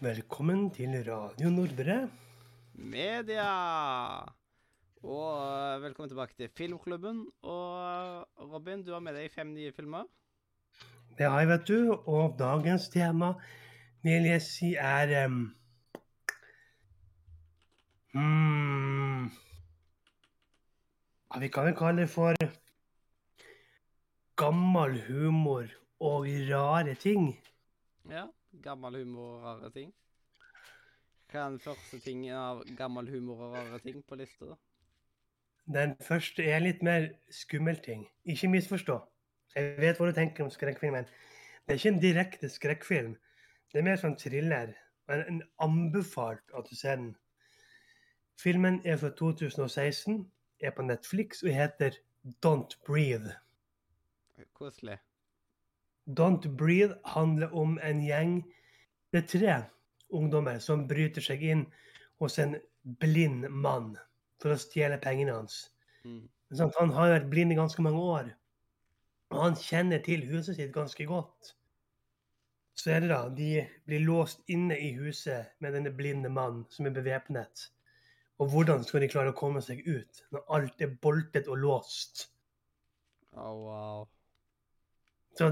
Velkommen til Radio Nordre. media. Og velkommen tilbake til Filmklubben. Og Robin, du har med deg fem nye filmer. Det har jeg, vet du. Og dagens tema vil jeg si er um, hmm, ja, Vi kan vel kalle det for gammel humor og rare ting. Ja, Gammel humor og rare ting. Hva er den første tingen av gammel humor og rare ting på lista? da? Den første er litt mer skummel ting. Ikke misforstå. Jeg vet hva du tenker om skrekkfilmen. Det er ikke en direkte skrekkfilm. Det er mer sånn thriller. Og en- en anbefalt at du ser den. Filmen er fra 2016, er på Netflix og heter Don't Breathe. Koselig. Don't Breathe handler om en gjeng Det er tre ungdommer som bryter seg inn hos en blind mann for å stjele pengene hans. Mm. Han har vært blind i ganske mange år. Og han kjenner til huset sitt ganske godt. Så er det da, de blir låst inne i huset med denne blinde mannen som er bevæpnet. Og hvordan skal de klare å komme seg ut når alt er boltet og låst? Å, wow.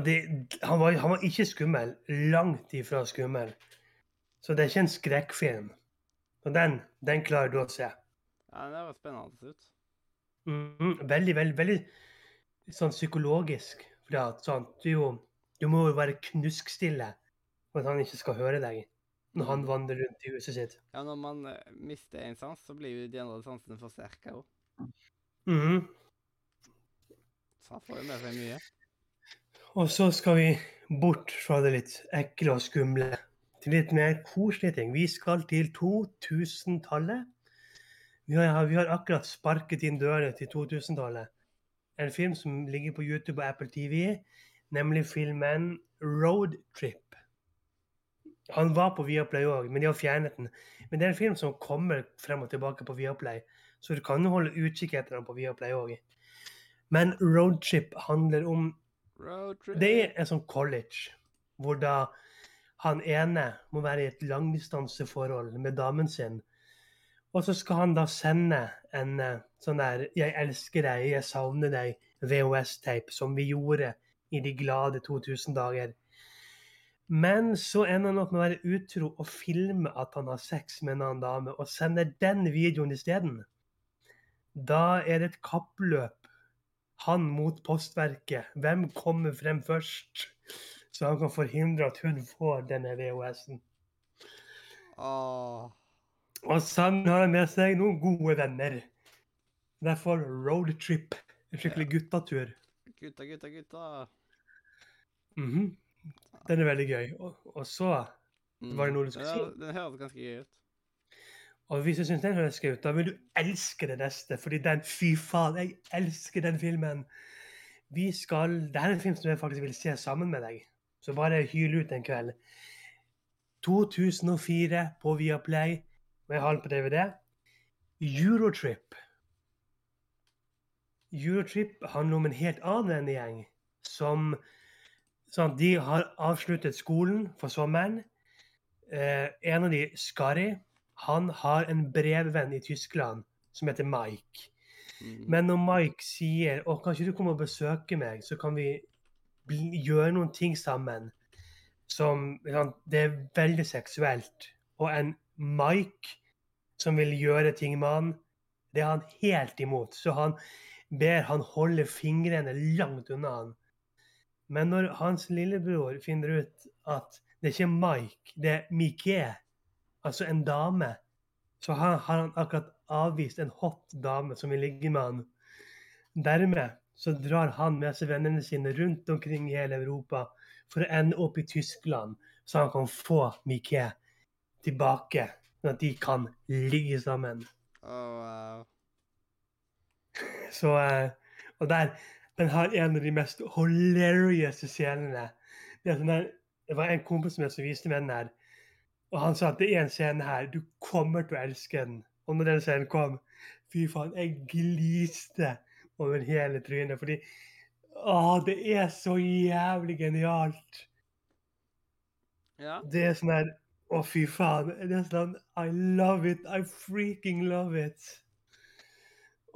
Det, han, var, han var ikke skummel. Langt ifra skummel. Så det er ikke en skrekkfilm. Og den, den klarer du å se. Ja, Det var spennende ut. Mhm, veldig, veldig, veldig sånn psykologisk. For at, sånn, du, jo- du må jo være knuskstille for at han ikke skal høre deg når han vandrer rundt i huset sitt. Ja, Når man eh, mister en sans, så blir jo de andre sansene forsterka òg. Mhm. Så han får jo med seg mye. Og så skal vi bort fra det litt ekle og skumle til litt mer koselige ting. Vi skal til 2000-tallet. Vi vi har akkurat sparket inn dørene til 2000-tallet. En film som ligger på YouTube og Apple TV, nemlig filmen Road Trip. Han var på Viaplay òg, men de har fjernet den. Men det er en film som kommer frem og tilbake på Viaplay, så du kan jo holde utkikk etter den på Viaplay òg. Men Road Trip handler om. Det er en sånn college, hvor da han ene må være i et langdistanseforhold med damen sin. Og så skal han da sende en eh, sånn der 'Jeg elsker deg, jeg savner deg' VHS-tape, som vi gjorde i de glade 2000 dager. Men så ender han opp med å være utro og filme at han har sex med en annen dame, og sender den videoen isteden. Da er det et kappløp han mot postverket. Hvem kommer frem først? Så han kan forhindre at hun får denne VHS-en. Oh. Og sammen har han med seg noen gode venner. Derfor roadtrip. En skikkelig guttatur. Gutta, gutta, gutta. Mhm. Den er veldig gøy. Og, og så Var det noe du skulle Ja, si? Den høres ganske gøy ut. Og hvis du syns den høres gøy ut, da vil du elske det neste. Fordi den Fy faen, jeg elsker den filmen. Vi skal Det er en film som jeg faktisk vil se sammen med deg. Så bare hyl ut en kveld. 2004 på Viaplay, og jeg har den på DVD. Eurotrip. Eurotrip handler om en helt annen vennegjeng som sånn, De har avsluttet skolen for sommeren. Eh, en av de, Skari, han har en brevvenn i Tyskland som heter Mike. Mm. Men når Mike sier å, kan ikke du komme og besøke meg, så kan vi gjøre noen ting sammen som Det er veldig seksuelt. Og en Mike som vil gjøre ting med han, det er han helt imot. Så han ber han holde fingrene langt unna han. Men når hans lillebror finner ut at det er ikke Mike, det er Mike, altså en dame, så har har han akkurat avvist en hot dame som vil ligge med han. Dermed så drar han med seg vennene sine rundt omkring i hele Europa for å ende opp i Tyskland, så han kan få Miquet tilbake, sånn at de kan ligge sammen. Oh, wow. Så, eh, og der, den har en av de mest hilarious scenene. Det, sånn det var en kompis som viste meg den her, og han sa at det er en scene her, du kommer til å elske den. Og når den scenen kom, fy faen, jeg gliste over hele trynet, fordi å, det er så jævlig genialt. Ja. Det er sånn her Å, fy faen. Det er sånn I love it. I freaking love it.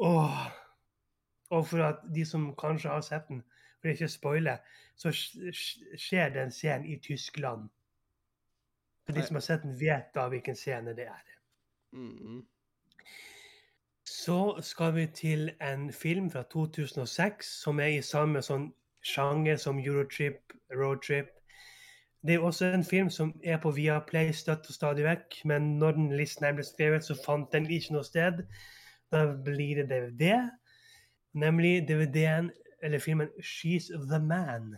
Åh. Og for at de som kanskje har sett den, for ikke å spoile, så skjer det skjer den scenen i Tyskland. For de som har sett den, vet da hvilken scene det er. Mm. Så skal vi til en film fra 2006 som er i samme sånn sjanger som Eurotrip, Roadtrip. Det er også en film som er på Viaplay støtt og stadig vekk, men når den listen her ble skrevet, så fant den ikke noe sted. Da blir det DVD, nemlig DVD-en, eller filmen She's the Man.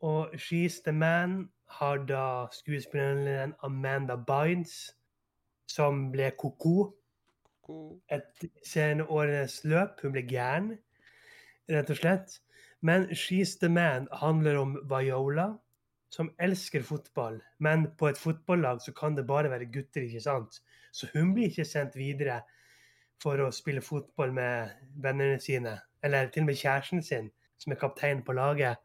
Og She's the Man har da skuespilleren Amanda Bynes, som ble ko-ko et senere årenes løp. Hun ble gæren, rett og slett. Men She's the Man handler om Viola, som elsker fotball. Men på et fotballag så kan det bare være gutter, ikke sant? Så hun blir ikke sendt videre for å spille fotball med vennene sine. Eller til og med kjæresten sin, som er kaptein på laget.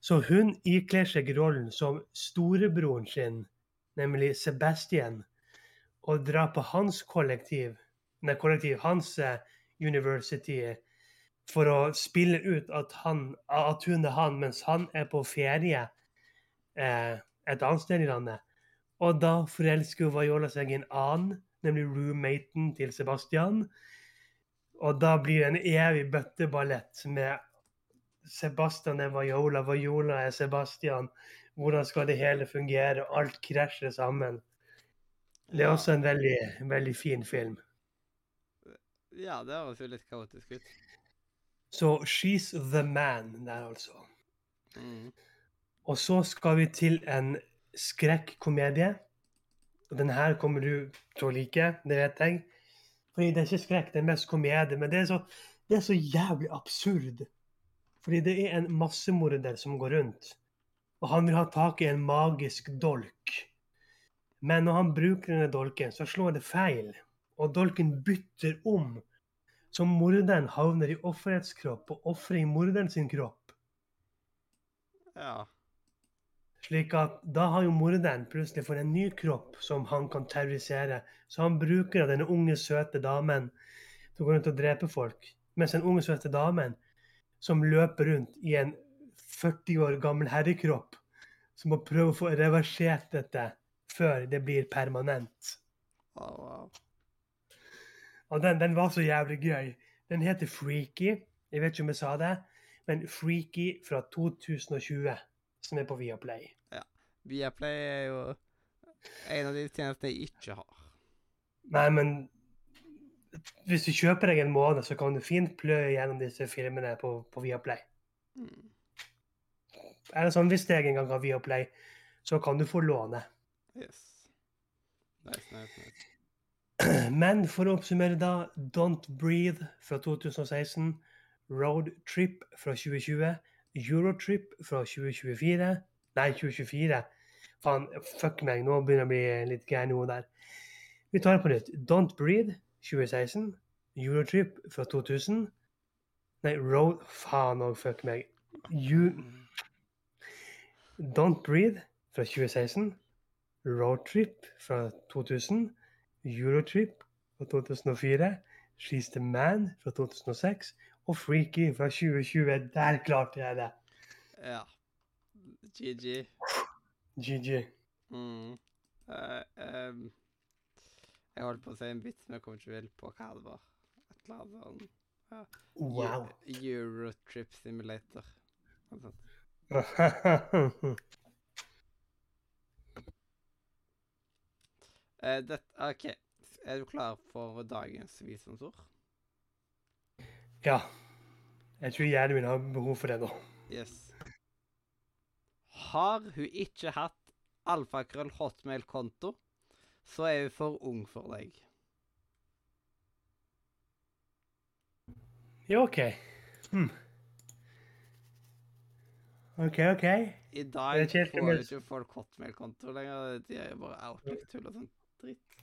Så hun ikler seg rollen som storebroren sin, nemlig Sebastian, og drar på hans kollektiv, nei, kollektiv, hans eh, university, for å spille ut at, han, at hun er han, mens han er på ferie eh, et annet sted i landet. Og da forelsker Viola seg i en annen, nemlig roommaten til Sebastian. Og da blir det en evig bøtteballett med Sebastian er Viola, Viola er Sebastian. Hvordan skal det hele fungere? Alt krasjer sammen. Det er også en veldig, veldig fin film. Ja, det høres jo litt kaotisk ut. Så She's the Man der, altså. Mm. Og så skal vi til en skrekkomedie. Og den her kommer du til å like, det vet jeg. Fordi det er ikke skrekk, det er mest komedie. Men det er så, det er så jævlig absurd. Fordi det er en massemorder som går rundt. Og han vil ha tak i en magisk dolk. Men når han bruker denne dolken, så slår det feil. Og dolken bytter om. Så morderen havner i offerets kropp og offeret i morderen sin kropp. Ja. Slik at da har jo morderen plutselig fått en ny kropp som han kan terrorisere. Så han bruker denne unge, søte damen til å gå rundt og drepe folk. Mens den unge, søte damen som løper rundt i en 40 år gammel herrekropp, som må prøve å få reversert dette før det blir permanent. Oh, wow. Og den, den var så jævlig gøy. Den heter Freaky. Jeg vet ikke om jeg sa det, men Freaky fra 2020, som er på Viaplay. Ja. Viaplay er jo en av de tjenestene jeg ikke har. Nei, men hvis du kjøper deg en måned, så kan du fint plø gjennom disse filmene på, på Viaplay. Mm. Eller sånn, hvis jeg en gang har Viaplay, så kan du få låne. Yes. Nice, nice, nice. Men for å oppsummere da, Don't Breathe fra 2016, Road Trip fra 2020, Eurotrip fra 2024 Nei, 2024. Faen, fuck meg, nå begynner jeg å bli litt gæren hodet der. Vi tar det på nytt. Don't Breathe 2016, Eurotrip fra 2000 Nei, Road Faen òg, fuck meg. You, Don't Breathe fra 2016, Roadtrip fra 2000, Eurotrip fra 2004, She's the Man fra 2006 og Freaky fra 2020. Der klarte jeg det. Ja. GG. GG. Mm. Uh, ehm, jeg holdt på å si en vits, men jeg kom ikke vel på hva det var. Et eller annet sånn ja. Wow. Eurotrip Simulator. Noe sånt. uh, det, OK. Er du klar for dagens visdomsord? ja. Jeg tror hjernen min har behov for det nå. Yes. Har hun ikke hatt alfakrøll hotmail-konto, så er hun for ung for deg. Ja, OK. Hm. OK, OK. I dag får jo ikke folk hotmail-konto lenger. De er jo bare Outlook-tull og sånn dritt.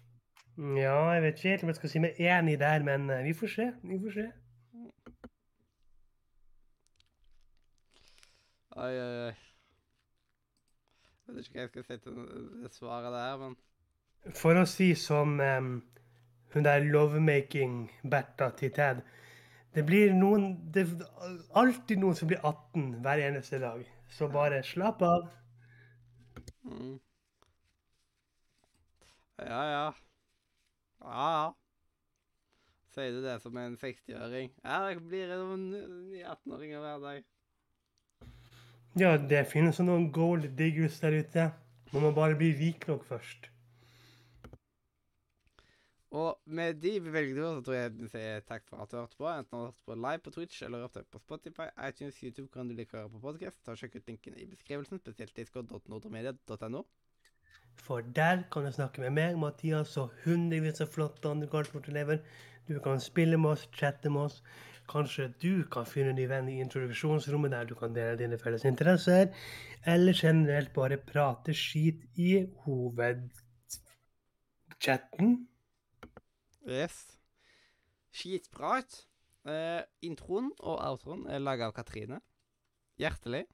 Ja, jeg vet ikke helt om jeg skal si meg enig der, men eh, vi får se. Vi får se. Oi, oi, oi. Jeg vet ikke hva jeg skal si til det svaret der, men For å si som um, hun der lovemaking-Bertha til Ted Det blir noen Det alltid noen som blir 18 hver eneste dag. Så bare slapp av. mm. Ja, ja. Ja, ja. Sier du det som en 60-åring? Ja, det blir noen 18-åringer hver dag. Ja, det finnes noen gold diggers der ute. Man må bare bli rik nok først. Og med de bevilgningene så tror jeg vi sier takk for at du hørte på. Enten du har hørt på live på Twitch eller hørt på Spotify, iTunes, YouTube, kan du like å høre på og Sjekk ut linken i beskrivelsen, spesielt discord.nordremedia.no. For der kan du snakke med meg, Mathias og hundrevis av flotte andre Karlsfort-elever. Du kan spille med oss, chatte med oss. Kanskje du kan finne en ny venn i introduksjonsrommet der du kan dele dine felles interesser. Eller generelt bare prate skit i hovedchatten. Yes. Skitprat. Uh, introen og outroen er laga av Katrine. Hjertelig.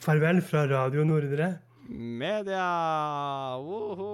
Farvel fra Radio Nordre. Media! Woho!